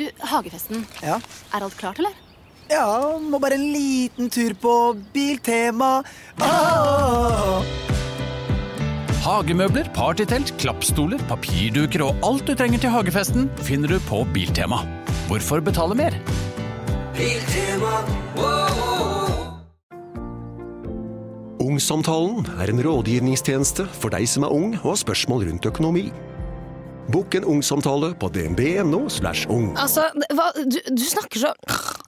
Du, Hagefesten. Ja. Er alt klart, eller? ja, må bare en liten tur på Biltema. Ah! Hagemøbler, partytelt, klappstoler, papirduker og alt du trenger til hagefesten finner du på Biltema. Hvorfor betale mer? Ungsamtalen er en rådgivningstjeneste for deg som er ung og har spørsmål rundt økonomi. Bokk en ungsamtale på dnb.no. slash ung. Altså, hva, du, du snakker så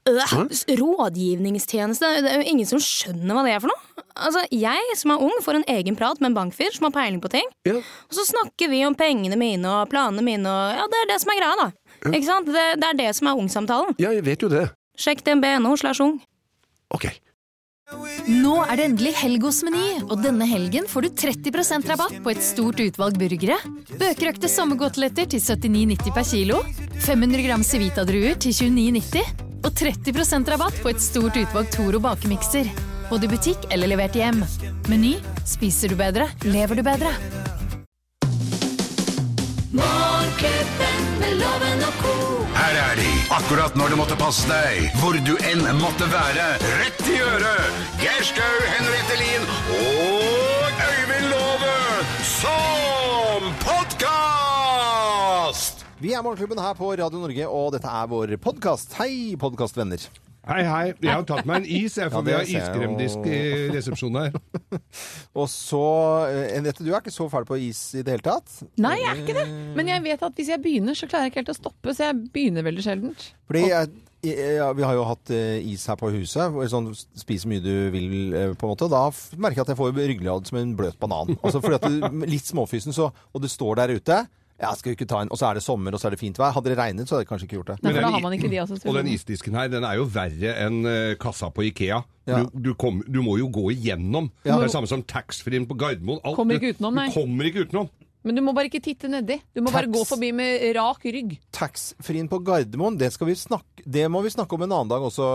øh, Rådgivningstjeneste. Det er jo ingen som skjønner hva det er for noe. Altså, Jeg som er ung, får en egen prat med en bankfyr som har peiling på ting. Ja. Og så snakker vi om pengene mine og planene mine, og ja, det er det som er greia, da. Ikke sant? Det, det er det som er ungsamtalen. ja, jeg vet jo det. Sjekk dnb.no slash ung. Ok. Nå er det endelig helg hos Meny, og denne helgen får du 30% rabatt på et stort utvalg burgere. Bøkerøkte sommergodteletter til 79,90 per kilo. 500 gram Civita-druer til 29,90. Og 30% rabatt på et stort utvalg Toro bakemikser. Både i butikk eller levert hjem. Meny spiser du bedre, lever du bedre. Her er de, akkurat når det måtte passe deg, hvor du enn måtte være. Rett i øret! Geir Skau, Henriette Lien og Øyvind Love som podkast! Vi er Morgenklubben her på Radio Norge, og dette er vår podkast. Hei, podkastvenner. Hei, hei. Jeg har tatt meg en is, jeg, for Ja, vi har iskremdisk i resepsjonen her. Og så eh, Henriette, du er ikke så fæl på is i det hele tatt? Nei, jeg er ikke det. Men jeg vet at hvis jeg begynner, så klarer jeg ikke helt å stoppe. Så jeg begynner veldig sjeldent. Fordi jeg, jeg, ja, Vi har jo hatt eh, is her på huset. Sånn, Spis så mye du vil, eh, på en måte. Da merker jeg at jeg får ryggelad som en bløt banan. Altså fordi at du, Litt småfysen, så, og du står der ute. Ja, skal vi ikke ta en, Og så er det sommer, og så er det fint vær. Hadde det regnet, så hadde jeg kanskje ikke gjort det. Nei, for den da har man ikke de Og den isdisken her, den er jo verre enn eh, kassa på Ikea. Ja. Du, du, kom, du må jo gå igjennom. Ja. Det er det samme som taxfree-en på Gardermoen. Alt- Kommer ikke utenom, nei. Du kommer ikke utenom. Men du må bare ikke titte nedi. Du må bare gå forbi med rak rygg. Taxfree-en på Gardermoen, det, skal vi snakke, det må vi snakke om en annen dag også,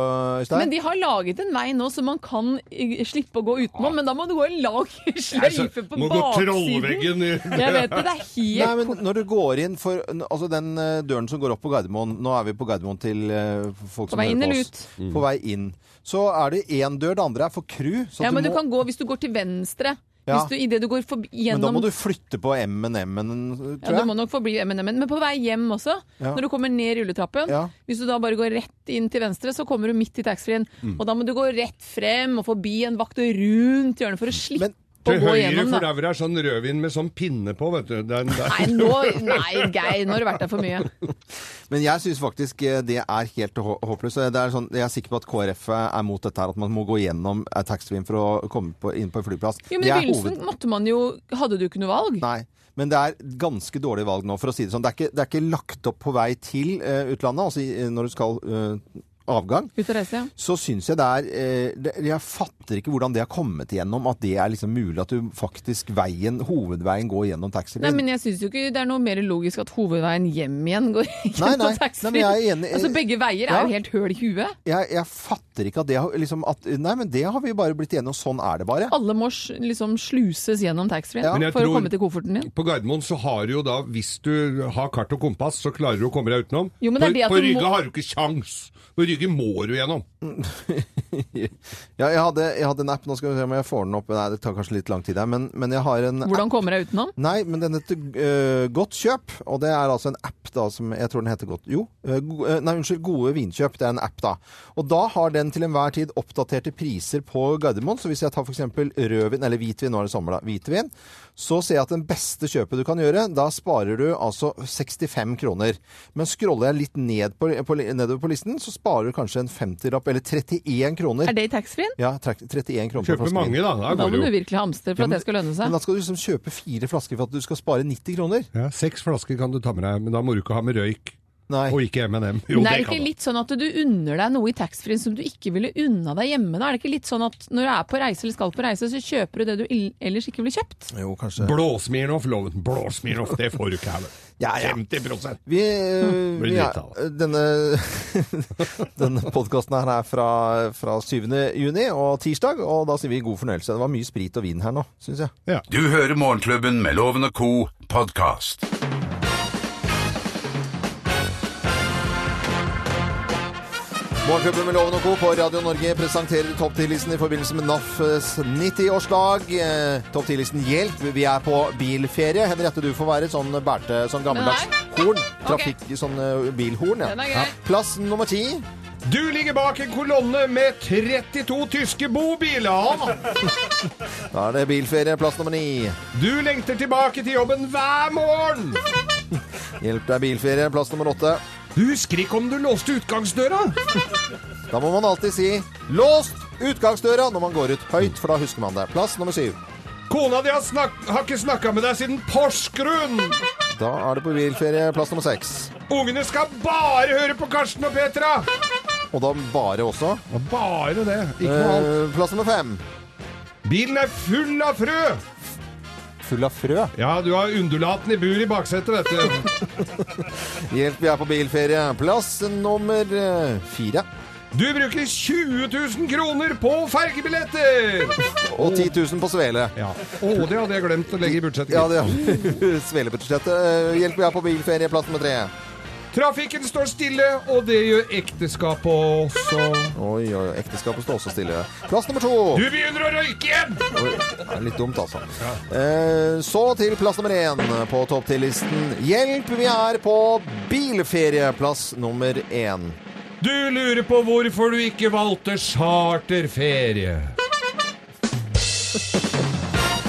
Øystein. Men de har laget en vei nå så man kan eh, slippe å gå utenom, men da må du gå en lang sløyfe på må gå trollveggen i Jeg vet det, det er helt Nei, men når du går inn for Altså den eh, døren som går opp på Gardermoen Nå er vi på Gardermoen til eh, folk På som vei inn hører eller på oss. ut? På vei inn. Så er det én dør, det andre er for crew. Ja, men du må, kan gå hvis du går til venstre. Ja. Hvis du, i det du går forbi, men da må du flytte på M&M-en, ja, tror du må nok forbli M&M, men på vei hjem også, Ja. når du kommer ned rulletrappen, Ja. hvis du da bare går rett inn til venstre, så kommer du midt i taxfree-en. Mm. Og da må du gå rett frem og forbi en vakt og rundt hjørnet for å slippe Men Til gå høyre gjennom. for der hvor det er sånn rødvin med sånn pinne på, vet du. Den der. Nei, nå, nei, Geir, nå har du vært der for mye. Men jeg syns faktisk eh, det er helt håpløst. Det sånn, jeg er sikker på at KrF er mot dette her, at man må gå gjennom eh, taxfree-en for å komme på, inn på en flyplass. Jo, men I begynnelsen måtte man jo Hadde du ikke noe valg? Nei. Men det er ganske dårlig valg nå, for å si det sånn. Det er ikke, det er ikke lagt opp på vei til uh, utlandet, altså når du skal eh, avgang. Ut og reise, ja. Så syns jeg det er eh, det, Jeg fatter ikke hvordan det har kommet igjennom, at det er liksom mulig at du faktisk veien, hovedveien går gjennom Nei, men jeg syns jo ikke det er noe mer logisk at hovedveien hjem igjen går gjennom taxfree. Altså, begge veier Ja. er jo helt høl i huet. jeg, jeg fatter ikke at det har liksom at, Nei, men det har vi bare blitt enige om. Sånn er det bare. Alle må liksom sluses gjennom taxfree Ja. For tror- å komme til kofferten din. På Gardermoen så har du jo da, hvis du har kart og kompass, så klarer du å komme deg utenom. Jo, men det er på det at på Rygge må- har du ikke kjangs. På Rygge må du gjennom. Ja, jeg hadde, jeg hadde en app, nå skal vi se om jeg får den opp. Nei, det tar kanskje litt lang tid her, men, men jeg har en Hvordan kommer jeg utenom? Nei, men den heter uh, Godt kjøp, og det er altså en app da som Jeg tror den heter Godt Jo, uh, nei, unnskyld, Gode vinkjøp. Det er en app, da. Og da har den til enhver tid oppdaterte priser på Gardermoen. Så hvis jeg tar f.eks. rødvin, eller hvitvin, nå er det sommer, da. Hvitvin. Så ser jeg at den beste kjøpet du kan gjøre, da sparer du altså 65 kroner. Men scroller jeg litt ned på, på, nedover på listen, så sparer du kanskje en 50-rapp, eller 31 kroner. Er det i taxfree-en? Ja, 31 kroner Kjøper mange, da. Da Da må du virkelig hamstre for Ja, at det skal lønne Men seg. da skal du liksom kjøpe fire flasker for at du skal spare 90 kroner. Ja, Seks flasker kan du ta med deg, men da må du ikke ha med røyk. Nei. Og ikke M&M. Men Jo, er det det ikke litt sånn at du unner deg noe i taxfree-en som du ikke ville unna deg hjemme? Da? Er det ikke litt sånn at når du er på reise eller skal på reise, så kjøper du det du ellers ikke ville kjøpt? Jo, kanskje. Blåsmirnoff, loven. Blåsmirnoff, det får du ikke her. Ja, ja. 50 Vi, uh, er, denne denne podkasten her er fra, fra 7. juni og tirsdag, og da sier vi god fornøyelse. Det var mye sprit og vin her nå, syns jeg. Du hører Morgenklubben med Loven og co. podkast. Morgenklubben med Loven og Co. på Radio Norge presenterer Topp 10-listen i forbindelse med NAFs 90-årsdag. Eh, Topp 10-listen Hjelp, vi er på bilferie. Henriette, du får være sånn bærte, sånn gammeldags horn. Trafikk, sånn eh, bilhorn, ja. Den er grei. Plass nummer ti. Du ligger bak en kolonne med 32 tyske bobiler. Da er det bilferie, plass nummer ni. Du lengter tilbake til jobben hver morgen. Hjelp, er bilferie, plass nummer åtte. Du husker ikke om du låste utgangsdøra? Da må man alltid si 'låst utgangsdøra' når man går ut høyt, for da husker man det. Plass nummer syv. Kona di har, snak har ikke snakka med deg siden Porsgrunn. Da er det på bilferie, plass nummer seks. Ungene skal bare høre på Karsten og Petra. Og da bare også. Og bare det, ikke noe annet. Eh, plass nummer fem. Bilen er full av frø. Full av frø. Ja, du har undulaten i bur i baksetet, vet du. Hjelp, vi er på bilferie. Plass nummer eh, fire. Du bruker 20 000 kroner på fergebilletter! Og 10 000 på svele. Ja. Å, det hadde jeg glemt å legge i budsjettet. Ja, det svelebudsjettet. Eh, Hjelp, vi er på bilferie. Plass nummer tre. Trafikken står stille, og det gjør ekteskapet også. Oi, oi, ekteskapet står også stille. Plass nummer to. Du begynner å røyke igjen! Oi, det er litt dumt, altså. Eh, så til plass nummer én på topp 10-listen. Hjelp, vi er på bilferie. Plass nummer én. Du lurer på hvorfor du ikke valgte charterferie.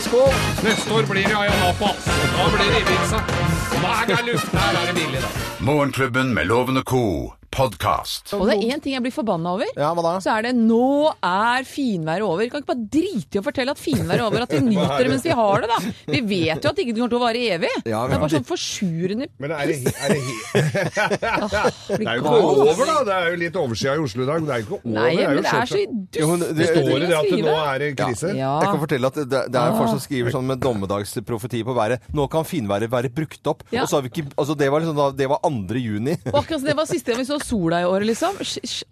Skål! Neste år blir det Ayanapas. Da blir det Ibiza. Magaluf. Der er det billig, da. Morgenklubben med Lovende Co. podkast. Og det er én ting jeg blir forbanna over. Ja, hva da? Så er det 'nå er finværet over'. Kan ikke bare drite i å fortelle at finværet er over, at vi nyter det mens vi har det, da. Vi vet jo at det ikke kommer til å vare evig. Ja, det er bare sånn forsurende Men er det, er det, det er jo ikke over, da. Det er jo litt oversida i Oslo i dag. Men det er jo ikke over. Nei, det er jo det er så Jo, Det står i det at det nå er det krise. Ja. Jeg kan fortelle at det, det er folk som skriver sånn med dommedagsprofeti på været. Nå kan finværet være brukt opp. Ja. Og så har vi ikke, altså det var liksom da, det var 2. juni. Og akkurat det var siste gang vi så sola i år, liksom.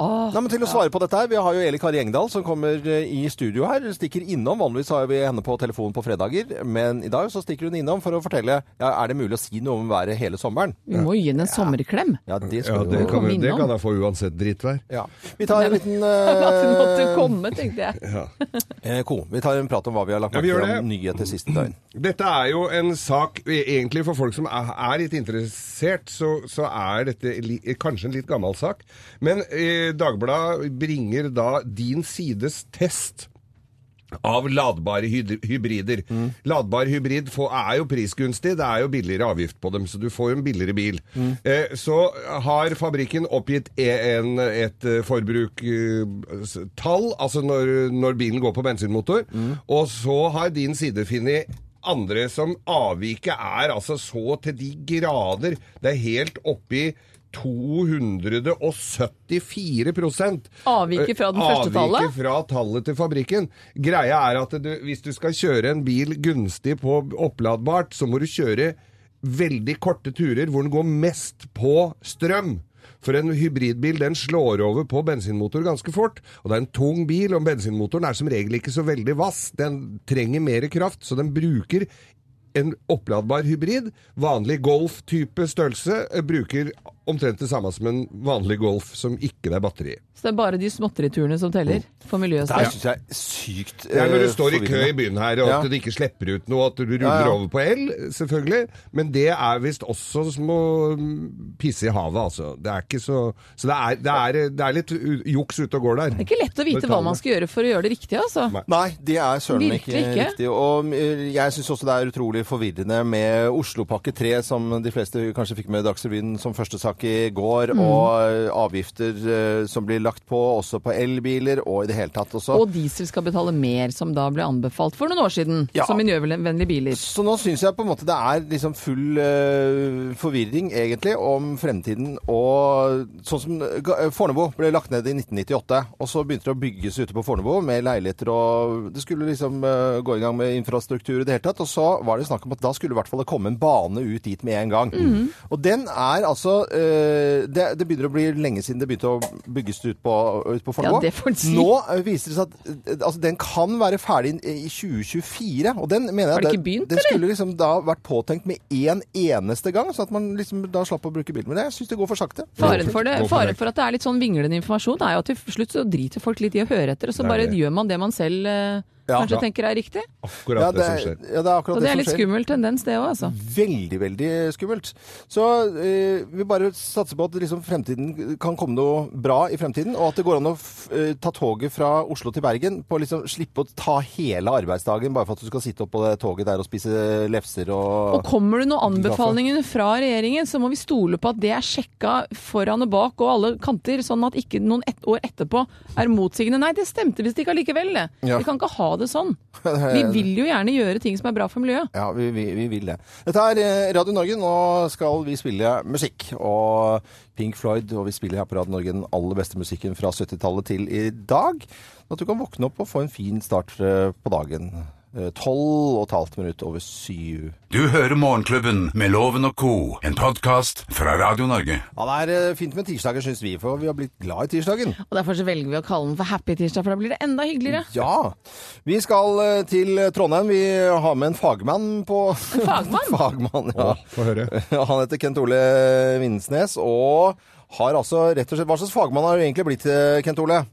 Ah. Nei, men Til å svare på dette her, Vi har jo Eli Kari Engdahl som kommer eh, i studio her. Stikker innom. Vanligvis har vi henne på telefon på fredager, men i dag så stikker hun innom for å fortelle ja, er det mulig å si noe om været hele sommeren. Vi må gi henne en sommerklem. Ja, det Ja, det kan, vi, det kan jeg få uansett drittvær. ja. Vi tar en liten At hun måtte eh, komme, tenkte jeg. eh, ko. Vi tar en prat om hva vi har lagt Ja, merke til om nyheter siste døgn. Dette er jo en sak egentlig for folk som er, er litt interessert, så, så er dette li, kanskje en litt gammel sak. Men eh, Dagbladet bringer da din sides test. Av ladbare hybrider. hybrider. Ladbar hybrid er jo prisgunstig, det er jo billigere avgift på dem, så du får jo en billigere bil. Eh, så har fabrikken oppgitt e- en, et eh, forbruk-tall, altså når, når bilen går på bensinmotor, og så har din side funnet andre som avviket er altså så til de grader. Det er helt oppi 274 Avviket fra den første tallet? Avviket fra tallet til fabrikken. Greia er at du, hvis du skal kjøre en bil gunstig på oppladbart, så må du kjøre veldig korte turer hvor den går mest på strøm. For en hybridbil den slår over på bensinmotor ganske fort. Og det er en tung bil, og bensinmotoren er som regel ikke så veldig vass. Den trenger mer kraft, så den bruker en oppladbar hybrid. Vanlig Golf-type størrelse eh, bruker omtrent det samme som en vanlig Golf som ikke det er batteri i. Så det er bare de småtteriturene som teller for miljøets Det syns jeg er sykt Det er når du eh, står i kø i byen her, og Ja. at du ikke slipper ut noe, at du ruller Ja, ja. over på el, selvfølgelig. Men det er visst også som å mm, pisse i havet, altså. Det er ikke så Så det er, det er, det er litt juks ute og går der. Det er ikke lett å vite hva man skal gjøre for å gjøre det riktig, altså. Nei. Det er søren meg ikke, ikke. riktig. Og eh, jeg syns også det er utrolig forvirrende med Oslopakke 3, som de fleste kanskje fikk med Dagsrevyen som første sak i går, Mm. og eh, avgifter eh, som blir lagt på også på elbiler, og i det hele tatt også. Og diesel skal betale mer, som da ble anbefalt for noen år siden, Ja. som miljøvennlige biler. Så nå syns jeg på en måte det er liksom full uh, forvirring, egentlig, om fremtiden. Og sånn som Fornebu ble lagt ned i 1998, og så begynte det å bygges ute på Fornebu med leiligheter, og det skulle liksom uh, gå i gang med infrastruktur i det hele tatt. Og så var det snakk snakk om at da skulle i hvert fall det komme en bane ut dit med en gang. Mm. Og den er altså eh, det, det begynner å bli lenge siden det begynte å bygges ut på, ut på Fornebu. Ja, det får en si. Nå eh, viser det seg at eh, altså, den kan være ferdig i i 2024. Og den mener jeg Har det ikke begynt, den skulle liksom da vært påtenkt med én eneste gang, så at man liksom da slapp å bruke bil. Men jeg syns det går for sakte. Faren for, det, faren for at det er litt sånn vinglende informasjon, er jo at til slutt så driter folk litt i å høre etter, og så bare gjør man det man selv Ja. kanskje Ja. tenker er riktig. Akkurat Ja, det, det, som er- skjer. ja, det er akkurat Og det er som litt skjer. skummel tendens, det òg, altså. Veldig, veldig skummelt. Så eh, vi bare satser på at liksom fremtiden kan komme noe bra i fremtiden, og at det går an å f eh, ta toget fra Oslo til Bergen på liksom slippe å ta hele arbeidsdagen bare for at du skal sitte opp på det toget der og spise lefser og Og kommer det noen anbefalinger fra regjeringen, så må vi stole på at det er sjekka foran og bak og alle kanter, sånn at ikke noen et år etterpå er motsigende. Nei, det stemte visst ikke allikevel, det. Ja. Vi kan ikke ha det sånn. Vi vil jo gjerne gjøre ting som er bra for miljøet. Ja, vi, vi, vi vil det. Dette er eh, Radio Norge. Nå skal vi spille musikk. Og Pink Floyd, og vi spiller her på Radio Norge den aller beste musikken fra 70-tallet til i dag. At du kan våkne opp og få en fin start eh, på dagen. Eh, Tolv og et halvt minutt over syv. Du hører Morgenklubben med Loven og co., en podkast fra Radio Norge. Ja, det er eh, fint med tirsdager, syns vi, for vi har blitt glad i tirsdagen. Og Derfor så velger vi å kalle den for Happy Tirsdag, for da blir det enda hyggeligere. Ja. Vi skal eh, til Trondheim. Vi har med en fagmann på En fagmann? fagmann, ja. Å, få høre. Han heter Kent Ole Vinsnes, og har altså rett og slett Hva slags fagmann har du egentlig blitt, Kent Ole?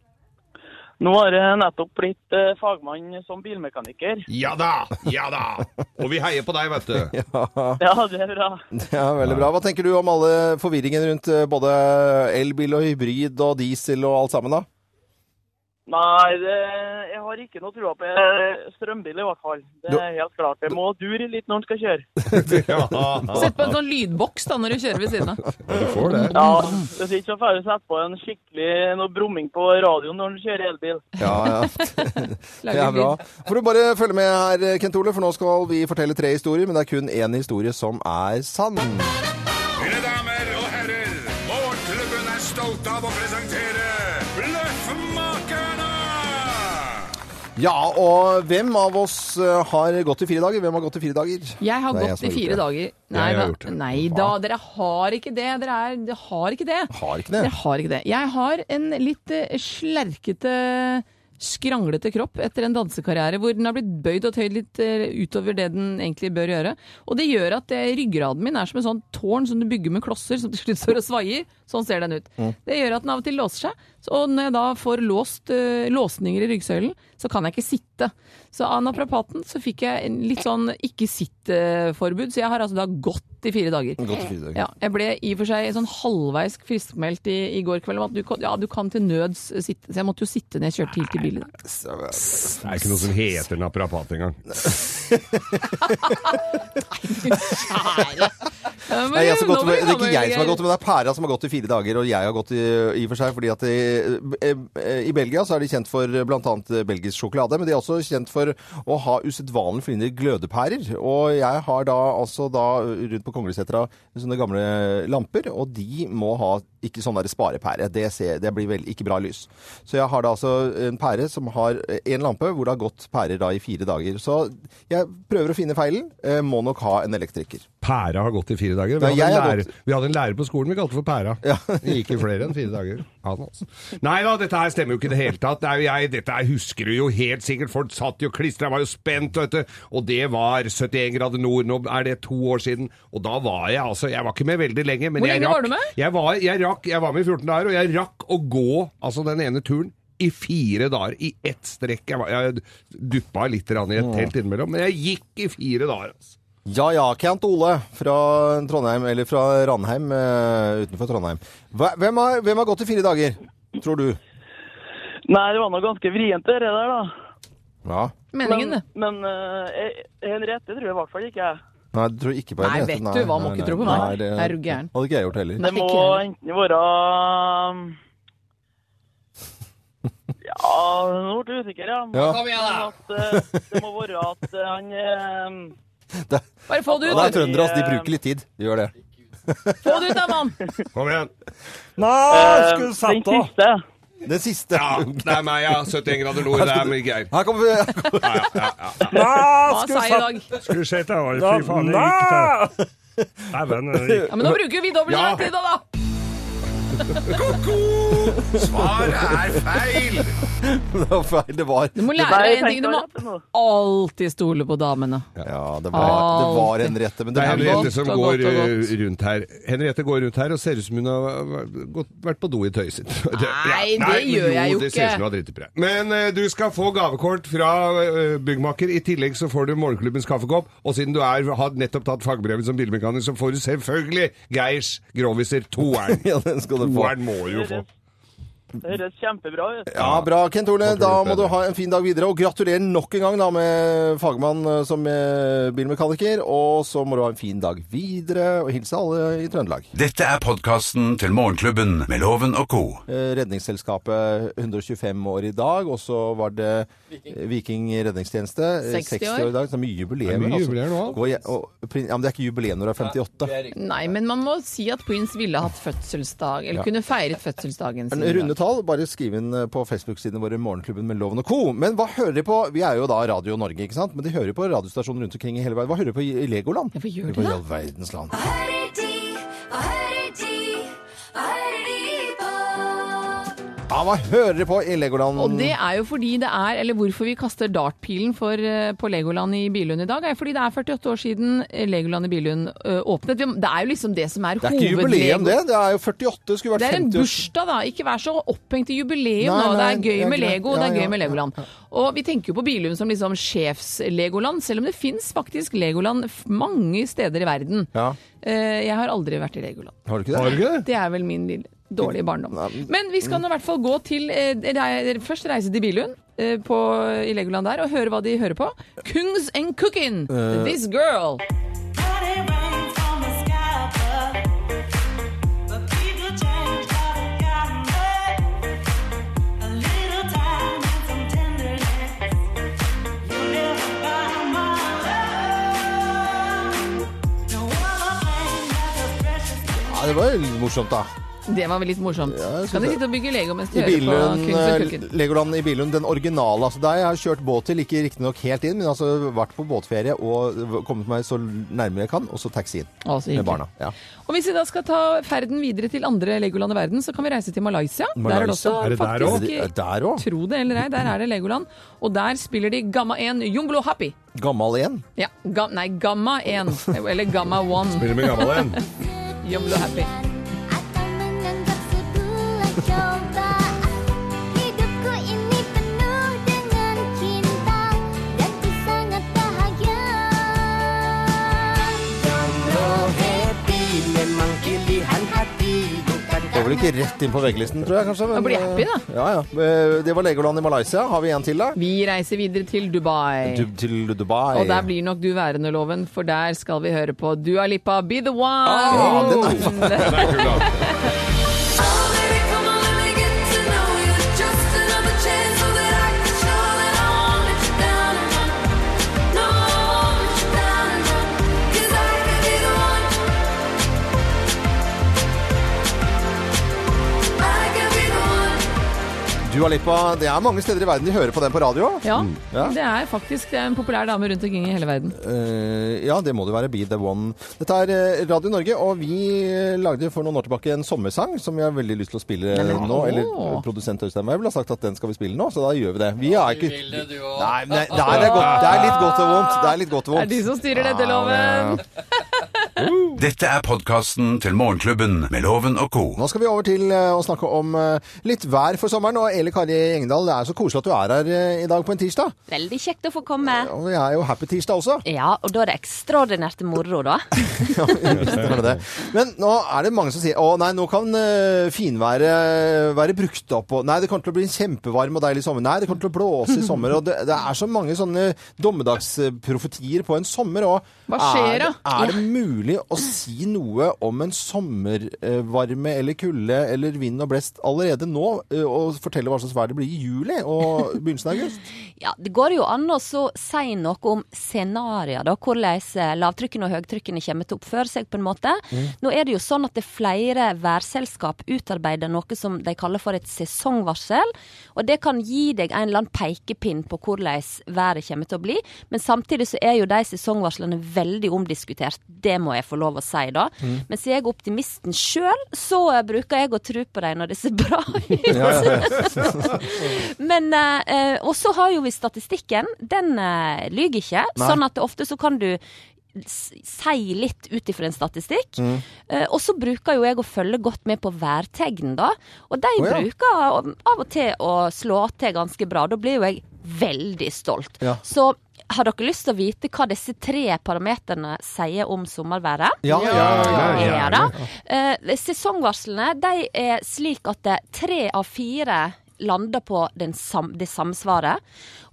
Nå har jeg nettopp blitt eh, fagmann som bilmekaniker. Ja da! Ja da! Og vi heier på deg, vet du. Ja, det er bra. Ja, veldig bra. Hva tenker du om alle forvirringen rundt eh, både elbil og hybrid og diesel og alt sammen, da? Nei, det, jeg har ikke noe trua på strømbil i hvert fall. Det er helt klart. Det må dure litt når en skal kjøre. Ja, Sett på en sånn lydboks da når du kjører ved siden av. du får det. Ja, Det er ikke så får du sette på en skikkelig noe brumming på radioen når du kjører elbil. Ja, ja. Det er bra. Får du bare følge med her, Kent Ole, for nå skal vi fortelle tre historier, men det er kun én historie som er sann. Ja, og hvem av oss eh, har gått i fire dager? Hvem har gått i fire dager? Jeg har er jeg gått i fire dager. Nei, ja, nei da, dere har ikke det. Dere, er, dere har ikke det. Har ikke det. Dere har ikke det. Jeg har en litt eh, slerkete, skranglete kropp etter en dansekarriere hvor den har blitt bøyd og tøyd litt eh, utover det den egentlig bør gjøre. Og det gjør at det, ryggraden min er som en sånn tårn som du bygger med klosser som til slutt står og svaier. Sånn ser den ut. Det gjør at den av og til låser seg. Og når jeg da får låst eh, låsninger i ryggsøylen, så kan jeg ikke sitte. Så av naprapaten så fikk jeg en litt sånn ikke-sitt-forbud, så jeg har altså da gått i fire dager. Gått i fire dager. Ja, jeg ble i og for seg sånn halvveis friskmeldt i, i går kveld om at du, kan- ja, du kan til nøds sitte. Så jeg måtte jo sitte når jeg kjørte helt til bilen. Det er ikke noe som heter naprapat engang. Kjære! Nei, jeg som gått med, det er ikke jeg som har gått med, det er pæra som har gått i fire dager, og jeg har gått i, i for seg fordi at i, i Belgia så er de kjent for bl.a. belgisk sjokolade, men de er også kjent for å ha usedvanlig fine glødepærer. Og jeg har da altså da rundt på Konglesetra sånne gamle lamper, og de må ha ikke sånn der sparepære. Det, ser, det blir vel ikke bra lys. Så jeg har da altså en pære som har en lampe hvor det har gått pærer da i fire dager. Så jeg prøver å finne feilen. Eh, Må nok ha en elektriker. Pæra har gått i fire dager. Vi, Nei, hadde, en lærer, vi hadde en lærer på skolen vi kalte for Pæra. Det gikk i flere enn fire dager. Han, altså. Nei da, dette her stemmer jo ikke i det hele tatt. Det er jo jeg, dette her husker du jo helt sikkert. Folk satt jo klistra, var jo spent, vet du. Og det var 71 grader nord. Nå er det to år siden. Og da var jeg altså Jeg var ikke med veldig lenge, men Hvor lenge rakk var du med? Jeg var, jeg, rakk, jeg var med i 14 dager, og jeg rakk å gå altså den ene turen. I fire dager, i ett strekk. Jeg, var, jeg duppa litt i et telt innimellom, men jeg gikk i fire dager. altså. Ja ja, Kent Ole fra Trondheim, eller fra Ranheim uh, utenfor Trondheim. Hvem, har, hvem har gått i fire dager, tror du? Nei, det var noe ganske vrient det der, da. Ja. Meningen, det. Men, men uh, jeg- Henriette tror jeg i hvert fall ikke jeg. Nei, du tror ikke på Nei, Henriette? vet du hva, må ikke tro på meg. Nei, det Er du gæren? Hadde ikke jeg gjort heller. Det må enten være um, Ja, nå ble jeg usikker, ja. Ja. Kom igjen, da! At, eh, det må være at eh, han eh, Bare få det ut. det er trøndere, altså. De bruker litt tid. De gjør det. Få det ut da, mann! Kom igjen. eh, Den siste Den siste. Ja, det er meg, ja. 71 grader nord. Det er mye Geir. Her kommer vi Ja, ja, ja, ja. Hva sa jeg i dag? Skulle sett deg, fy faen, det gikk det gikk. Ja, men nå bruker vi dobbelt Ja. tid, da! da. Ko-ko! Svaret er feil! Det var feil. Det var Du må lære deg en ting. Du må alltid stole på damene. Ja, det var, det var Henriette. Men Det det er Henriette som går eh, rundt her. Henriette går rundt her og ser ut som hun har gått, vært på do i tøyet sitt. Nei, det gjør jeg jo Det ser ut som ikke. hun har driti på deg. Men eh, du skal få gavekort fra uh, byggmaker. I tillegg så får du Morgenklubbens kaffekopp. Og siden du er, har nettopp tatt fagbrevet som bilmekaniker, så får du selvfølgelig Geirs Groviser toeren. Ja, den skal du få. Toeren må du jo få. Det høres kjempebra ut. Ja, bra, Kent Ole. Da må du ha en fin dag videre. Og gratulerer nok en gang da med fagmann eh, som eh, bilmekaniker. Og så må du ha en fin dag videre, og hilse alle i Trøndelag. Dette er podkasten til Morgenklubben med Loven og co. Eh, Redningsselskapet 125 år i dag, og så var det Viking redningstjeneste eh, 60 60 år i dag. Så er mye jubileum. Det er mye jubileum jubileer nå. Ja, men det er ikke jubileum når du er 58. Nei, men man må si at Prince ville hatt fødselsdag, eller Ja. kunne feiret fødselsdagen sin. En runde tall, bare skriv inn eh, på Facebook-sidene våre Morgenklubben med Loven og Co. Men hva hører de på? Vi er jo da Radio Norge, ikke sant? Men de hører på radiostasjoner rundt omkring i hele verden. Hva hører de på i i Legoland? Ja, hva gjør de På da? all verdens land. Ja, hva hører dere på i Legoland? Og det er jo fordi det er, eller hvorfor vi kaster dartpilen for, eh, på Legoland i Billund i dag, er fordi det er 48 år siden Legoland i Billund eh, åpnet. Det er jo liksom det som er Det er ikke jubileum, det. Det er jo 48. Skulle Det vært er en bursdag, da. Ikke vær så opphengt i jubileum Nei, nå. Det er gøy med. Lego, det er gøy ja, med Legoland. Og vi tenker jo på Billund som liksom sjefs-Legoland, selv om det fins faktisk Legoland mange steder i verden. Ja. Eh, Jeg har aldri vært i Legoland. Har du ikke det? Har du ikke det? Det er vel min lille dårlige barndom. Men vi skal nå i hvert fall gå til eh, Først reise til Billund eh, på, i Legoland der og høre hva de hører på. Kungs and Cooking! Uh. This Girl. Ja, det var jo morsomt, da. Det var vel litt morsomt. Ja, kan du sitte og bygge Lego mens du I hører på Kunst og eh, Legoland i Billund, den originale. Altså, der jeg har kjørt båt til, ikke riktignok helt inn, men altså vært på båtferie og kommet meg så nærmere jeg kan, og så taxi inn altså, med barna. Ja. Og hvis vi da skal ta ferden videre til andre Legoland i verden, så kan vi reise til Malaysia. Der er det også Er det der faktisk også? Er det der òg? Tro det eller ei, der er det Legoland. Og der spiller de Gamma 1 Junglo Happy. Gammal 1? Ja, ga, nei, Gamma 1. Eller Gamma 1 Spiller med Gammal 1. Junglo Happy. Går vel ikke rett inn på VG-listen, tror jeg kanskje. Da blir happy, da. eh, Ja, ja. Eh, Det var Legoland i Malaysia. Har vi en til, da? Vi reiser videre til Dubai. Du, til Dubai. Og der blir nok du værende, Loven, for der skal vi høre på Dua Lipa, Be the One. Ah, den er- Den er Dua Lipa, det er mange steder i verden de hører på den på radio. Ja, Ja. det er faktisk det er en populær dame rundt omkring i hele verden. Uh, ja, det må det være. Be the one. Dette er eh, Radio Norge, og vi eh, lagde for noen år tilbake en sommersang som vi har veldig lyst til å spille Nei, nå. åh. Eller produsent Øystein Weibel har sagt at den skal vi spille nå, så da gjør vi det. Vi er ikke vil det. Nei, men det, det, er godt, det er litt godt og vondt. Det er litt godt og vondt. Det er de som styrer dette, Loven. Dette er podkasten til Morgenklubben med Loven og co. Nå skal vi over til eh, å snakke om eh, litt vær for sommeren. Og Eli Kari Engdahl, det er så koselig at du er her eh, i dag på en tirsdag. Veldig kjekt å få komme. Og vi er jo happy tirsdag også. Ja, og da er det ekstraordinært moro, da. Ja, det det. Men nå er det mange som sier å nei, nå kan finværet være brukt opp. Og, nei, det kommer til å bli en kjempevarm og deilig sommer. Nei, det kommer til å blåse i sommer. Og det, det er så mange sånne dommedagsprofetier på en sommer. Og Hva skjer er, da? er, er det mulig å si noe om en sommervarme eller kulde eller vind og blest allerede nå, eh, og fortelle hva slags vær det blir i juli og begynnelsen av august? Ja, Det går jo an å så si noe om scenarioer, da. Hvordan eh, lavtrykkene og høytrykkene kommer til å oppføre seg, på en måte. Mm. Nå er det jo sånn at det er flere værselskap utarbeider noe som de kaller for et sesongvarsel. Og det kan gi deg en eller annen pekepinn på hvordan været kommer til å bli. Men samtidig så er jo de sesongvarslene veldig omdiskutert. Det må jeg få lov å si, da. Mm. Mens jeg er optimisten sjøl, så eh, bruker jeg å tro på dem når det ser bra ut. Ja, ja. Men eh, Og så har jo vi statistikken. Den eh, lyver ikke. Nei. Sånn at ofte så kan du si litt ut ifra en statistikk. Mm. Uh, og så bruker jo jeg å følge godt med på værtegn, da. Og de oh, ja. bruker av og til å slå til ganske bra. Da blir jo jeg veldig stolt. Ja. Så har dere lyst til å vite hva disse tre parameterne sier om sommerværet? Ja, ja, ja, ja, ja. Ja, da. Eh, sesongvarslene de er slik at tre av fire lander på den sam det samme svaret.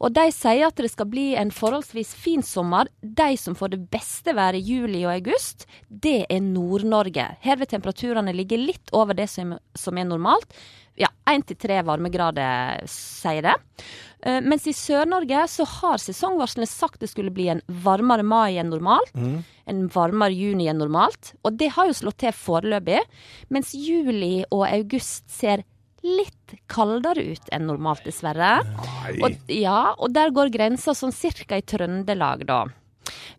Og de sier at det skal bli en forholdsvis fin sommer. De som får det beste været i juli og august, det er Nord-Norge. Her vil temperaturene ligge litt over det som, som er normalt. Ja, én til tre varmegrader, sier det. Eh, Mens i Sør-Norge så har sesongvarslene sagt det skulle bli en varmere mai enn normalt. En varmere juni enn normalt. Og det har jo slått til foreløpig. Mens juli og august ser litt kaldere ut enn normalt, dessverre. Og, ja, og der går grensa sånn cirka i Trøndelag, da.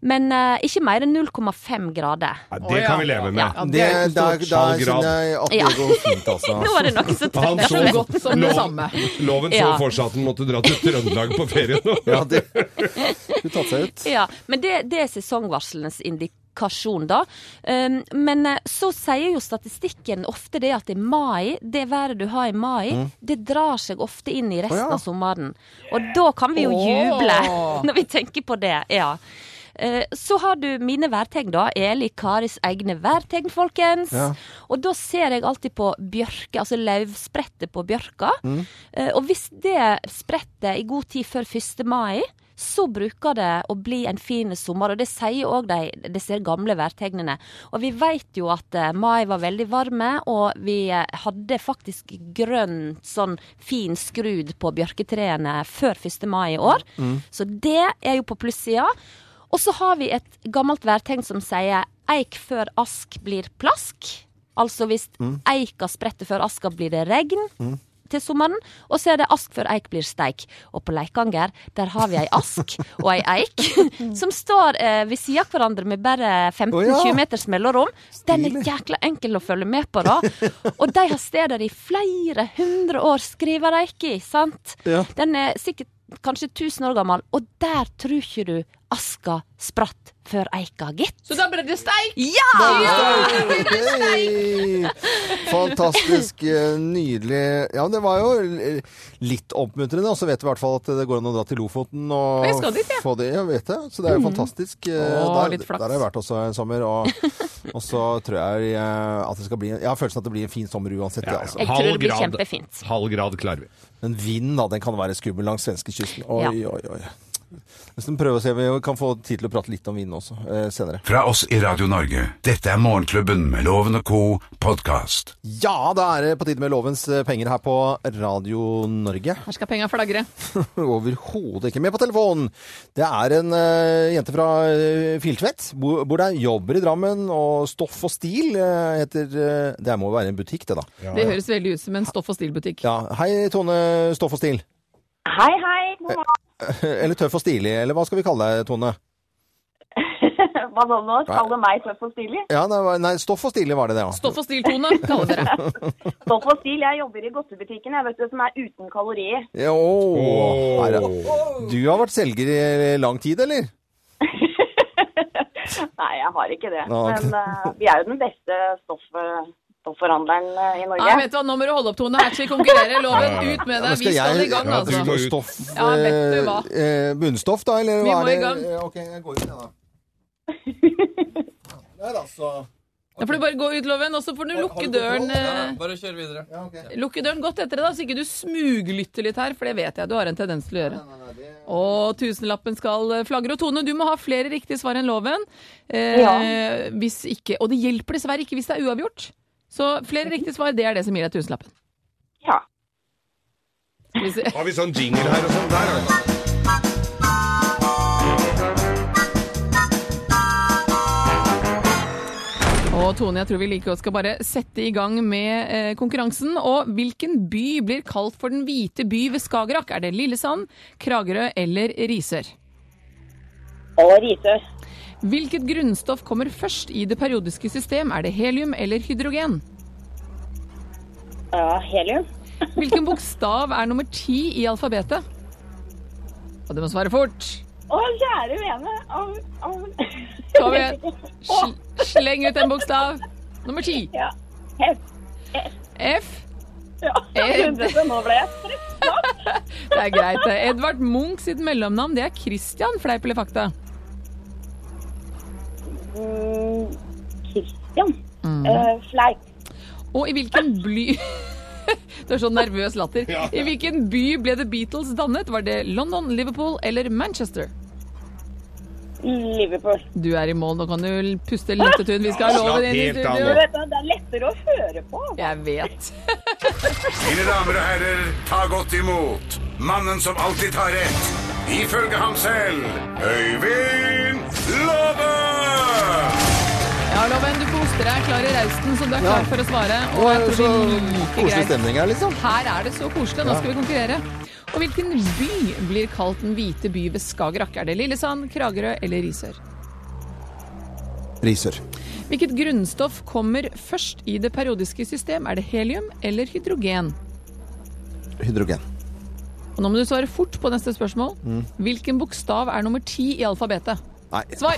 Men uh, ikke mer enn 0,5 grader. Ja, det kan vi leve med. Ja. Det, da, da jeg at Ja. går fint, altså. Nå er det noe som Han så godt som det samme. Loven så for seg at han måtte dra til Trøndelag på ferie nå. Ja, det skulle tatt seg ut. Ja, men det, det er sesongvarslenes indikasjon, da. Um, men eh, så sier jo statistikken ofte det at i mai, det været du har i mai, Mm. det drar seg ofte inn i resten oh, ja. av sommeren. Og da kan vi jo juble når vi tenker på det. ja. Eh, Så har du mine værtegn, da. Eli Karis egne værtegn, folkens. Ja. Og da ser jeg alltid på bjørke, altså løvsprettet på bjørka. Mm. Eh, Og hvis det spretter i god tid før 1. mai, så bruker det å bli en fin sommer. Og det sier òg de disse gamle værtegnene. Og vi vet jo at eh, mai var veldig varme, og vi hadde faktisk grønn, sånn fin skrud på bjørketrærne før 1. mai i år. Mm. Så det er jo på plussida. Og så har vi et gammelt værtegn som sier eik før ask blir plask. Altså hvis Mm. eika spretter før aska, blir det regn til sommeren. Og så er det ask før eik blir steik. Og på Leikanger, der har vi ei ask og ei eik som står eh, ved sida av hverandre med bare 15-20 oh, ja. meters mellomrom. Den er jækla enkel å følge med på, da. Og de har steder i flere hundre år, skriver de ikke, sant? Ja. Den er sikkert kanskje 1000 år gammel, og der tror ikke du aska spratt før eika, gitt. Så da ble det steik! Ja! Hei! Fantastisk, eh, nydelig. Ja, men det var jo litt oppmuntrende. Og så vet vi i hvert fall at det går an å dra til Lofoten og Jeg skal dit, jeg. få det. Jeg vet det. Så det er jo Mhm. fantastisk. Mm. Å, der, litt flaks. der har jeg vært også en sommer. Og, og så tror jeg eh, at det skal bli Jeg har følelsen at det blir en fin sommer uansett. Ja, altså. Jeg tror det blir kjempefint. Halv grad klarer vi. Men vinden, da, den kan være skummel langs svenskekysten. Oi, Ja. oi, Nesten prøve å se om vi kan få tid til å prate litt om vinen også eh, senere. Fra oss i Radio Norge, dette er Morgenklubben med Loven og co. podkast. Ja, da er det på tide med lovens eh, penger her på Radio Norge. Her skal penga flagre. Overhodet ikke med på telefonen. Det er en uh, jente fra uh, Filtvet. Bor, bor der, jobber i Drammen. Og Stoff og Stil uh, heter Det må jo være en butikk, det, da. Det høres veldig ut som en stoff- og Stil-butikk. Ja, Hei, Tone Stoff og Stil. Hei, hei. God morgen. Eller Tøff og stilig, eller hva skal vi kalle deg, Tone? Hva sa nå? Kalle meg tøff og stilig? Ja, nei, nei, Stoff og stilig var det, det, ja. Stoff og stil-tone, kaller dere. Stoff og stil. Jeg jobber i godtebutikken, jeg vet du, som er uten kalorier. Ja, å, her er- Du har vært selger i lang tid, eller? Nei, jeg har ikke det. Men uh, vi er jo den beste stoff, stoffforhandleren eh, i Norge. Nei, vet du hva, Nå må du holde opp, Tone. Her skal vi konkurrere. Loven, ut med Ja, deg. Vi skal i gang, ja, altså. Stoff, Ja, vet du hva. eh, eh, bunnstoff, da, eller Vi hva må er i det? gang. Ok, jeg går ut, jeg, da. Der, altså. Da får du bare gå ut, Loven, og så får du lukke døren Ja, Bare kjør videre. Lukke døren godt etter deg, da, så ikke du smuglytter litt her, for det vet jeg du har en tendens til å gjøre. Og tusenlappen skal eh, flagre. Og Tone, du må ha flere riktige svar enn loven. Eh, Ja. Hvis ikke, og det hjelper dessverre ikke hvis det er uavgjort. Så flere riktige svar, det er det som gir deg tusenlappen. Ja. Hvis... Har vi sånn jingle her og sånn? Der, altså. Og Tone, jeg tror vi like godt skal bare sette i gang med eh, konkurransen. Og hvilken by blir kalt for den hvite by ved Skagerrak? Er det Lillesand, Kragerø eller Risør? Og Risør. Hvilket grunnstoff kommer først i det periodiske system? Er det helium eller hydrogen? Ja, helium. Hvilken bokstav er nummer ti i alfabetet? Og du må svare fort. Å, kjære vene. Av, av... Kom igjen. Sl sleng ut en bokstav. Nummer ti. Ja. F. F. Ja, Ed. nå ble jeg stressa. Det er greit. Edvard Munch sitt mellomnavn det er Christian, fleip eller fakta? Mm, Christian. Mm. uh, fleip. Og i hvilken bly Du er sånn nervøs latter. Ja. I hvilken by ble The Beatles dannet? Var det London, Liverpool eller Manchester? Liverpool. Du er i mål, nå kan du puste litt til tun. Vi skal ha loven inn i studio. Det er lettere å høre på. Jeg vet. Mine damer og herrer, ta godt imot mannen som alltid tar rett, ifølge ham selv, Øyvind Love! Ja, Loven, du koser deg, klar i rausten, så du er klar Ja. for å svare. Og jeg tror så vi liker koselig greit. stemning her, liksom. Her er det så koselig, nå skal vi konkurrere. Og hvilken by blir kalt den hvite by ved Skagerrak? Er det Lillesand, Kragerø eller Risør? Risør. Hvilket grunnstoff kommer først i det periodiske system? Er det helium eller hydrogen? Hydrogen. Og nå må du svare fort på neste spørsmål. Mm. Hvilken bokstav er nummer ti i alfabetet? Nei. Svar!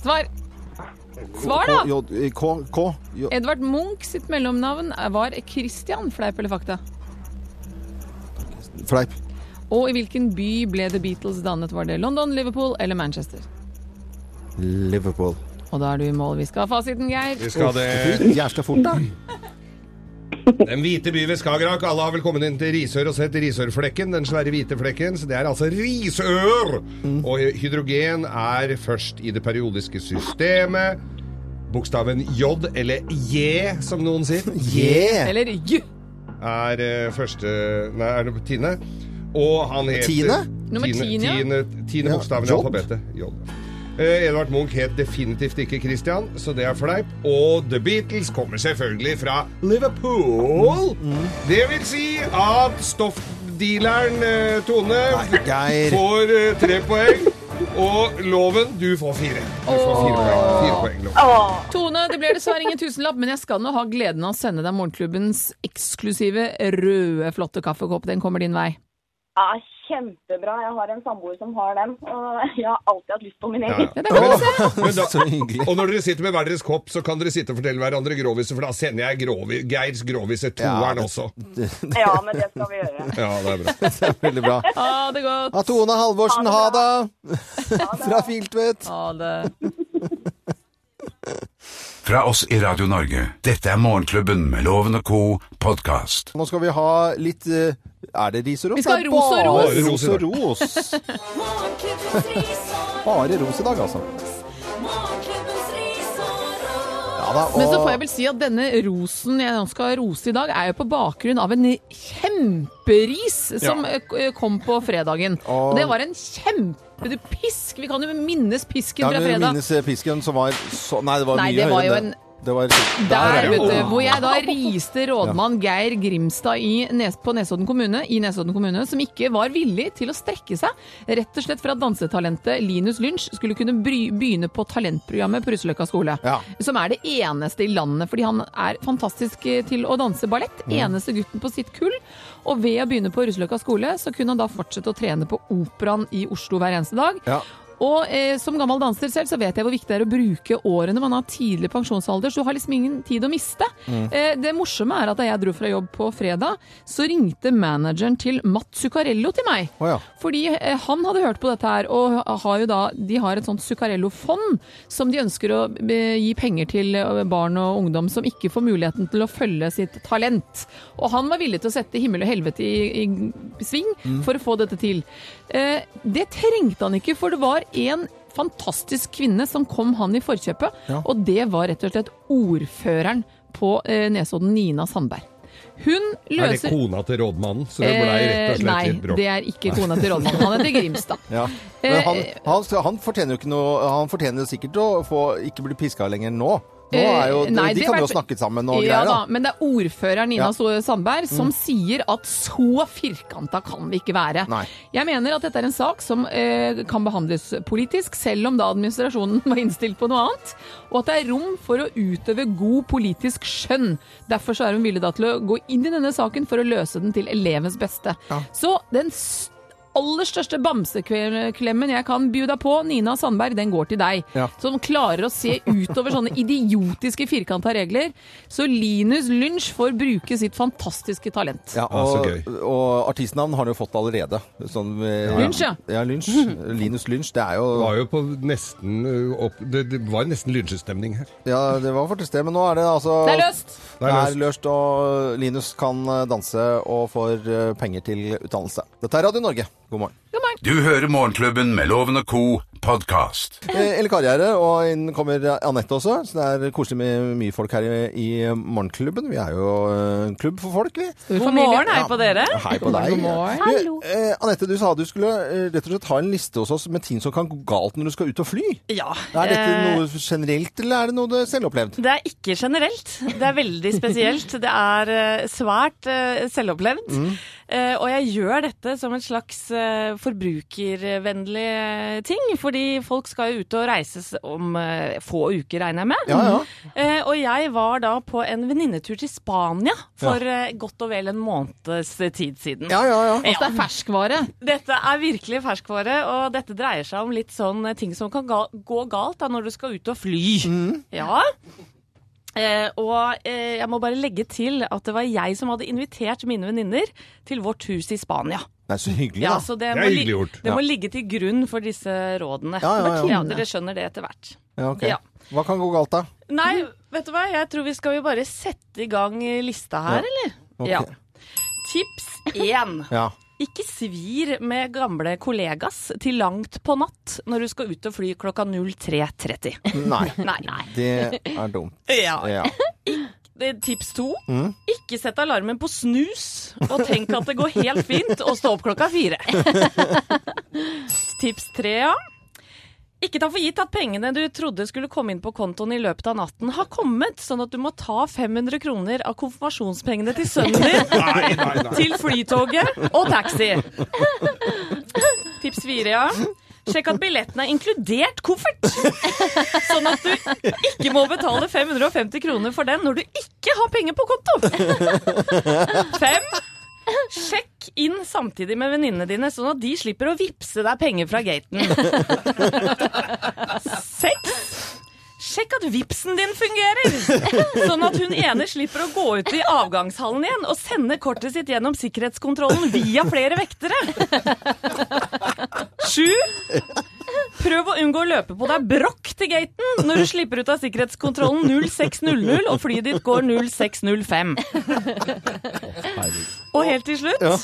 Svar! Svar, da! K, J, K, K, J. Edvard Munch sitt mellomnavn var Christian, fleip eller fakta? Fleip. Og i hvilken by ble The Beatles dannet? Var det London, Liverpool eller Manchester? Liverpool. Og da er du i mål. Vi skal ha fasiten, Geir. Vi skal det. Uff, Jævla fort, da. Den hvite by ved Skagerrak. Alle har vel kommet inn til Risør og sett Risørflekken, den svære hvite flekken. Så det er altså Risør! Og hydrogen er først i det periodiske systemet. Bokstaven J, eller J, som noen sier. J. Eller J. Er eh, første Nei, er det Tine? Og han heter Tine? Nummer tine, tine, tine, tiende Ja, bokstaven i alfabetet. J. Eh, Edvard Munch het definitivt ikke Christian, så det er fleip. Og The Beatles kommer selvfølgelig fra Liverpool. Mm. Det vil si at stoffdealeren eh, Tone Geir. får eh, tre poeng. Og Loven, du får fire. Du får fire poeng. Fire poeng Loven. Tone, det blir dessverre ingen tusenlapp, men jeg skal nå ha gleden av å sende deg morgenklubbens eksklusive røde, flotte kaffekopp. Den kommer din vei. Ja, kjempebra. Jeg har en samboer som har den, og jeg har alltid hatt lyst på min egen. ja. ja. men da, og når dere sitter med hver deres kopp, så kan dere sitte og fortelle hverandre groviser, for da sender jeg grovi, Geirs groviser toeren Ja, også. Ja, men det skal vi gjøre. Ja, det er bra. Det er veldig bra. Ha det godt. Tone Halvorsen, ha det! Fra Filtvet. Ha det. Fra oss i Radio Norge, dette er Morgenklubben med Loven og co. podkast. Nå skal vi ha litt eh, Er det ris og ros? Vi skal ha ros og ros. Bare ros og ros. Bare ros i dag, altså. Ja da, Men så får jeg vel si at denne rosen jeg nå skal rose i dag, er jo på bakgrunn av en kjemperis som eh, kom på fredagen. Og det var en kjempepisk. Vi kan jo minnes pisken ja, fra vi fredag. minnes eh, pisken som var så Nei, det var Nei, mye det var høyere enn en- det. Det var Der, der vet du, hvor jeg da riste rådmann Geir Grimstad i Nes på Nesodden kommune, i Nesodden kommune, som ikke var villig til å strekke seg, rett og slett for at dansetalentet Linus Lynch skulle kunne bry, begynne på talentprogrammet på Russeløkka skole. Ja. Som er det eneste i landet, fordi han er fantastisk eh, til å danse ballett. Mm. Eneste gutten på sitt kull. Og ved å begynne på Russeløkka skole, så kunne han da fortsette å trene på Operaen i Oslo hver eneste dag. Ja. Og eh, som gammel danser selv, så vet jeg hvor viktig det er å bruke årene man har tidlig pensjonsalder, så du har liksom ingen tid å miste. Mm. Eh, det morsomme er at da jeg dro fra jobb på fredag, så ringte manageren til Matt Zuccarello til meg. Oh, ja. Fordi eh, han hadde hørt på dette her, og har jo da, de har et sånt Zuccarello-fond som de ønsker å gi penger til eh, barn og ungdom som ikke får muligheten til å følge sitt talent. Og han var villig til å sette himmel og helvete i, i sving Mm. for å få dette til. Eh, det trengte han ikke, for det var en fantastisk kvinne som kom han i forkjøpet, Ja. og det var rett og slett ordføreren på eh, Nesodden, Nina Sandberg. Hun løser Er det kona til rådmannen? Så det blei rett og Eh, slett Nei, litt bråk. det er ikke kona til rådmannen. Han heter Grimstad. Ja. Men han, Eh, han, han fortjener jo ikke noe Han fortjener sikkert å få, ikke bli piska lenger nå. Nå er jo, Eh, nei, de kan jo vært- snakke sammen og ja, da. Men det er ordføreren Nina Ja. Sandberg som Mm. sier at så firkanta kan vi ikke være. Nei. Jeg mener at dette er en sak som eh, kan behandles politisk, selv om da administrasjonen var innstilt på noe annet. Og at det er rom for å utøve god politisk skjønn. Derfor så er hun villig da til å gå inn i denne saken for å løse den til elevens beste. Så den s- aller største bamseklemmen jeg kan by deg på, Nina Sandberg, den går til deg. Ja. Som klarer å se utover sånne idiotiske firkanta regler. Så Linus Lynch får bruke sitt fantastiske talent. Ja, og, og artistnavn har han jo fått allerede. Sånn, ja. Lynch, ja. ja. Lynch. Linus Lynch. Det er jo Det var jo på nesten opp Det, det var nesten lynsjestemning her. Ja, det var faktisk det, men nå er det altså Det er løst! Det er løst, og Linus kan eh, danse og får eh, penger til utdannelse. Dette er Radio Norge. God morgen. God morgen. Du hører Morgenklubben med Loven og co. podkast. Eh, Elle Kari er og inn kommer Anette også. Så det er koselig med mye folk her i, i Morgenklubben. Vi er jo eh, en klubb for folk, vi. God morgen, hei på dere. Hei på deg. God morgen. Eh, Anette, du sa du skulle eh, rett og slett ha en liste hos oss med ting som kan gå galt når du skal ut og fly. Ja. Er dette eh, noe generelt, eller er det noe du selvopplevd? Det er ikke generelt. Det er veldig spesielt. Det er eh, svært eh, selvopplevd. Mm. Eh, og jeg gjør dette som en slags eh, forbrukervennlig ting. ting. Fordi folk skal jo ut og reises om eh, få uker, regner jeg med. Ja, ja. Eh, og jeg var da på en venninnetur til Spania for eh, godt og vel en måneds tid siden. Ja, ja, ja. Altså, det er ferskvare. Dette er virkelig ferskvare, og dette dreier seg om litt sånn eh, ting som kan ga gå galt da når du skal ut og fly. Ja. Eh, og eh, jeg må bare legge til at det var jeg som hadde invitert mine venninner til vårt hus i Spania. Det er så hyggelig, Ja, da. så det, Det er må, hyggelig gjort. det Ja. må ligge til grunn for disse rådene. Ja, ja, ja. ja dere skjønner det etter hvert. Ja, ok. Ja. Hva kan gå galt, da? Nei, vet du hva? Jeg tror vi skal jo bare sette i gang lista her, Ja. eller? Okay. Ja. Tips én. Ja. Ikke svir med gamle kollegas til langt på natt når du skal ut og fly klokka 03.30. Nei. Nei. Det er dumt. Ja. Ja. Det er Tips to. Mm. Ikke sett alarmen på snus, og tenk at det går helt fint å stå opp klokka fire. Tips tre, ja. Ikke ta for gitt at pengene du trodde skulle komme inn på kontoen i løpet av natten, har kommet, sånn at du må ta 500 kroner av konfirmasjonspengene til sønnen din Nei, nei, nei. til flytoget og taxi. Tips fire, ja. Sjekk at billetten er inkludert koffert, sånn at du ikke må betale 550 kroner for den når du ikke har penger på konto. Fem. Sjekk inn samtidig med venninnene dine, sånn at de slipper å vippse deg penger fra gaten. At vipsen din fungerer, sånn at hun ene slipper å gå ut i avgangshallen igjen og sende kortet sitt gjennom sikkerhetskontrollen via flere vektere. Sju. Prøv å unngå å løpe på deg brokk til gaten når du slipper ut av sikkerhetskontrollen 0600 og flyet ditt går 0605. Og helt til slutt Ja.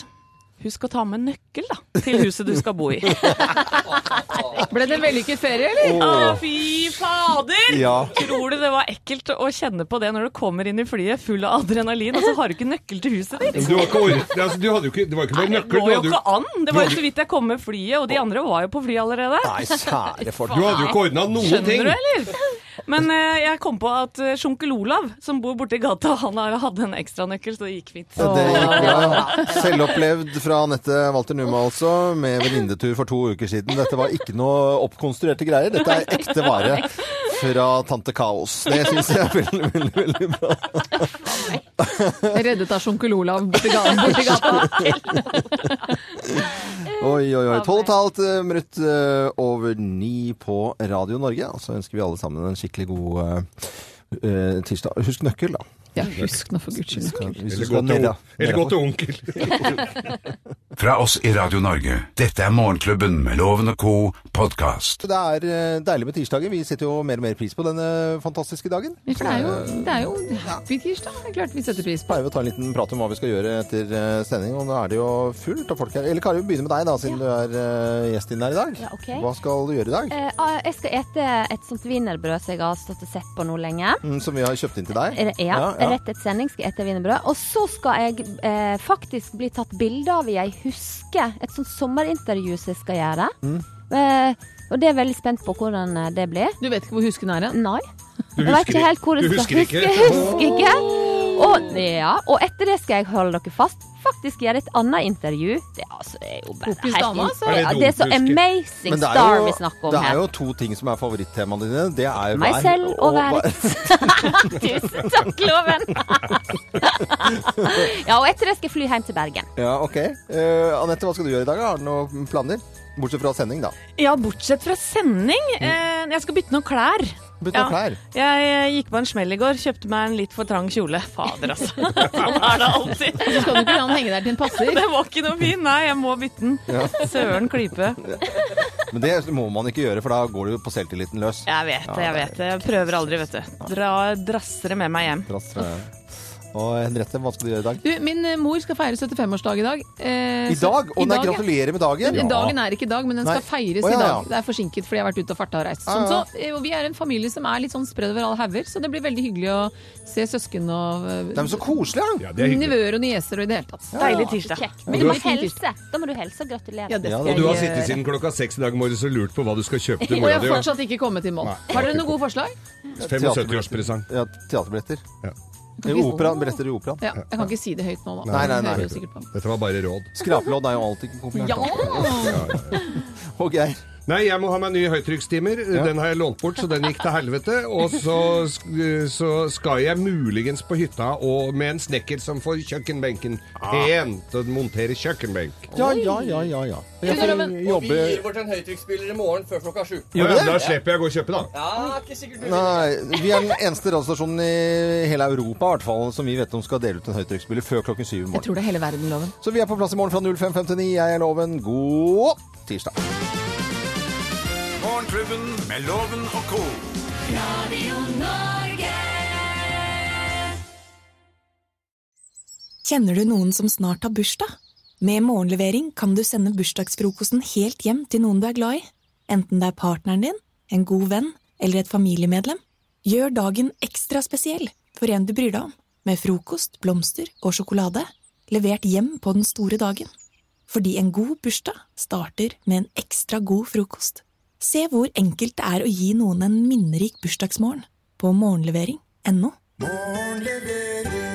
Husk å ta med nøkkel da, til huset du skal bo i. Ble det en vellykket ferie, eller? Å, fy fader! Ja. Tror du det var ekkelt å kjenne på det når du kommer inn i flyet full av adrenalin, og så har du ikke nøkkel til huset ditt? Du, var ikke ordet, altså, du hadde jo ikke, det var ikke bare Det går jo ikke an! Det var jo så vidt jeg kom med flyet, og de andre var jo på flyet allerede. Nei, sære folk. du hadde jo ikke ordna noen ting. Skjønner du, eller? Men eh, jeg kom på at eh, sjunkel Olav, som bor borti gata, han hadde en ekstranøkkel, så det gikk fint. Det gikk bra. Selvopplevd fra Anette Walter Numa, altså, med venninnetur for to uker siden. Dette var ikke noe oppkonstruerte greier. Dette er ekte vare fra Tante Kaos. Det syns jeg er veldig, veldig, veldig bra. Reddet av sjunkel Olav borti ga- borti gata. Oi, oi, oi. Tolv og et halvt eh, minutt eh, over ni på Radio Norge. Og så ønsker vi alle sammen en skikkelig god eh, tirsdag. Husk nøkkel, da. Ja, husk nå for guds skyld. Eller gå til, eller gå til onkel. Fra oss i Radio Norge. Dette er Morgenklubben med Loven og co. podkast. Det er eh, deilig med tirsdager. Vi setter jo mer og mer pris på denne fantastiske dagen. Ja, for det er jo, det er jo happy tirsdag. Det er klart vi setter pris på. pleier vi å ta en liten prat om hva vi skal gjøre etter eh, sending, og nå er det jo fullt av folk her. Eller Kari, vi begynner med deg, da, siden du er eh, gjest inn her i dag. Ja, okay. Hva skal du gjøre i dag? Eh, ah, jeg skal ete et sånt wienerbrød som jeg har stått og sett på nå lenge. Mm, som vi har kjøpt inn til deg? Er det- Ja, rett etter sending skal jeg ete wienerbrød. Og så skal jeg eh, faktisk bli tatt bilde av i ei huske. Et sånt sommerintervju som jeg skal gjøre. Mm. Eh, og det er veldig spent på hvordan eh, det blir. Du vet ikke hvor husken er hen? Nei. Du Jeg vet husker ikke helt hvor det skal ikke? Husker, husker ikke. Og, ja, og etter det skal jeg holde dere fast. Faktisk gjøre et annet intervju. Det, er altså, det er jo bare Fokus helt dame, altså. Det ja, det er så amazing er det er star vi snakker om her. Det er jo to ting som er favorittemaene dine. Det er Meg vær selv og vær. verden. Tusen takk, Loven. ja, og etter det skal jeg fly hjem til Bergen. Ja, ok. Uh, Anette, hva skal du gjøre i dag? Har du noen planer? Bortsett fra sending, da. Ja, bortsett fra sending. Eh, jeg skal bytte noen klær. Bytte ja. klær. Jeg eh, gikk på en smell i går, kjøpte meg en litt for trang kjole. Fader, altså. sånn er det alltid. Så skal du ikke la den henge der til den passer. Det var ikke noe fin. Nei, jeg må bytte den. Ja. Søren klype. Men det må man ikke gjøre, for da går du på selvtilliten løs. Jeg vet det, jeg vet det. Jeg prøver aldri, vet du. Dra, drasser det med meg hjem. Drassere. Og Henriette, hva skal du gjøre i dag? Du, min eh, mor skal feire 75-årsdag i dag. Eh, I dag? Og i nei, dag, gratulerer med dagen! Ja, Dagen er ikke i dag, men den Nei. skal feires oh, ja, i dag. Det er forsinket fordi jeg har vært ute og farta og reist. Sånn, ja. så, eh, og vi er en familie som er litt sånn sprødd over alle hauger, så det blir veldig hyggelig å se søsken og De er så koselige! ja! Ja, er nivøer og nieser og i det hele tatt. Deilig tirsdag. Men du må helse. Da må du helse og gratulere. Ja, det Ja, Og du jeg har sittet siden klokka seks i dag morges og lurt på hva du skal kjøpe til Og jeg har fortsatt ikke kommet i mål. Har dere noen gode forslag? 75-årspresang. Ja, teaterbilletter. Ja. I opera, billetter i operaen. Ja, jeg kan ikke si det høyt nå, da. Nei, nei, nei. Dette var bare råd. Skrapelodd er jo alltid populært. Ja! Og Geir. Nei, jeg må ha meg nye Ja. Den har jeg lånt bort, så den gikk til helvete. Og så, så skal jeg muligens på hytta og med en snekker som får kjøkkenbenken pent og montere kjøkkenbenk. Ja, ja, ja, ja. ja. Jeg får jobbe bort en høytrykksspiller i morgen før klokka sju. Ja, da slipper jeg å gå og kjøpe, da. Ja, ikke sikkert du Nei, vi er den eneste radiostasjonen i hele Europa i hvert fall, som vi vet om skal dele ut en høytrykksspiller før klokken syv i morgen. Jeg tror det er hele verden, Loven. Så vi er på plass i morgen fra 05.59. Jeg er Loven. God tirsdag. Morgenklubben med Loven og co. Radio Norge. Kjenner du noen som snart har bursdag? Med morgenlevering kan du sende bursdagsfrokosten helt hjem til noen du er glad i. Enten det er partneren din, en god venn eller et familiemedlem. Gjør dagen ekstra spesiell for en du bryr deg om, med frokost, blomster og sjokolade. Levert hjem på den store dagen. Fordi en god bursdag starter med en ekstra god frokost. Se hvor enkelt det er å gi noen en minnerik bursdagsmorgen på morgenlevering.no. Morgenlevering.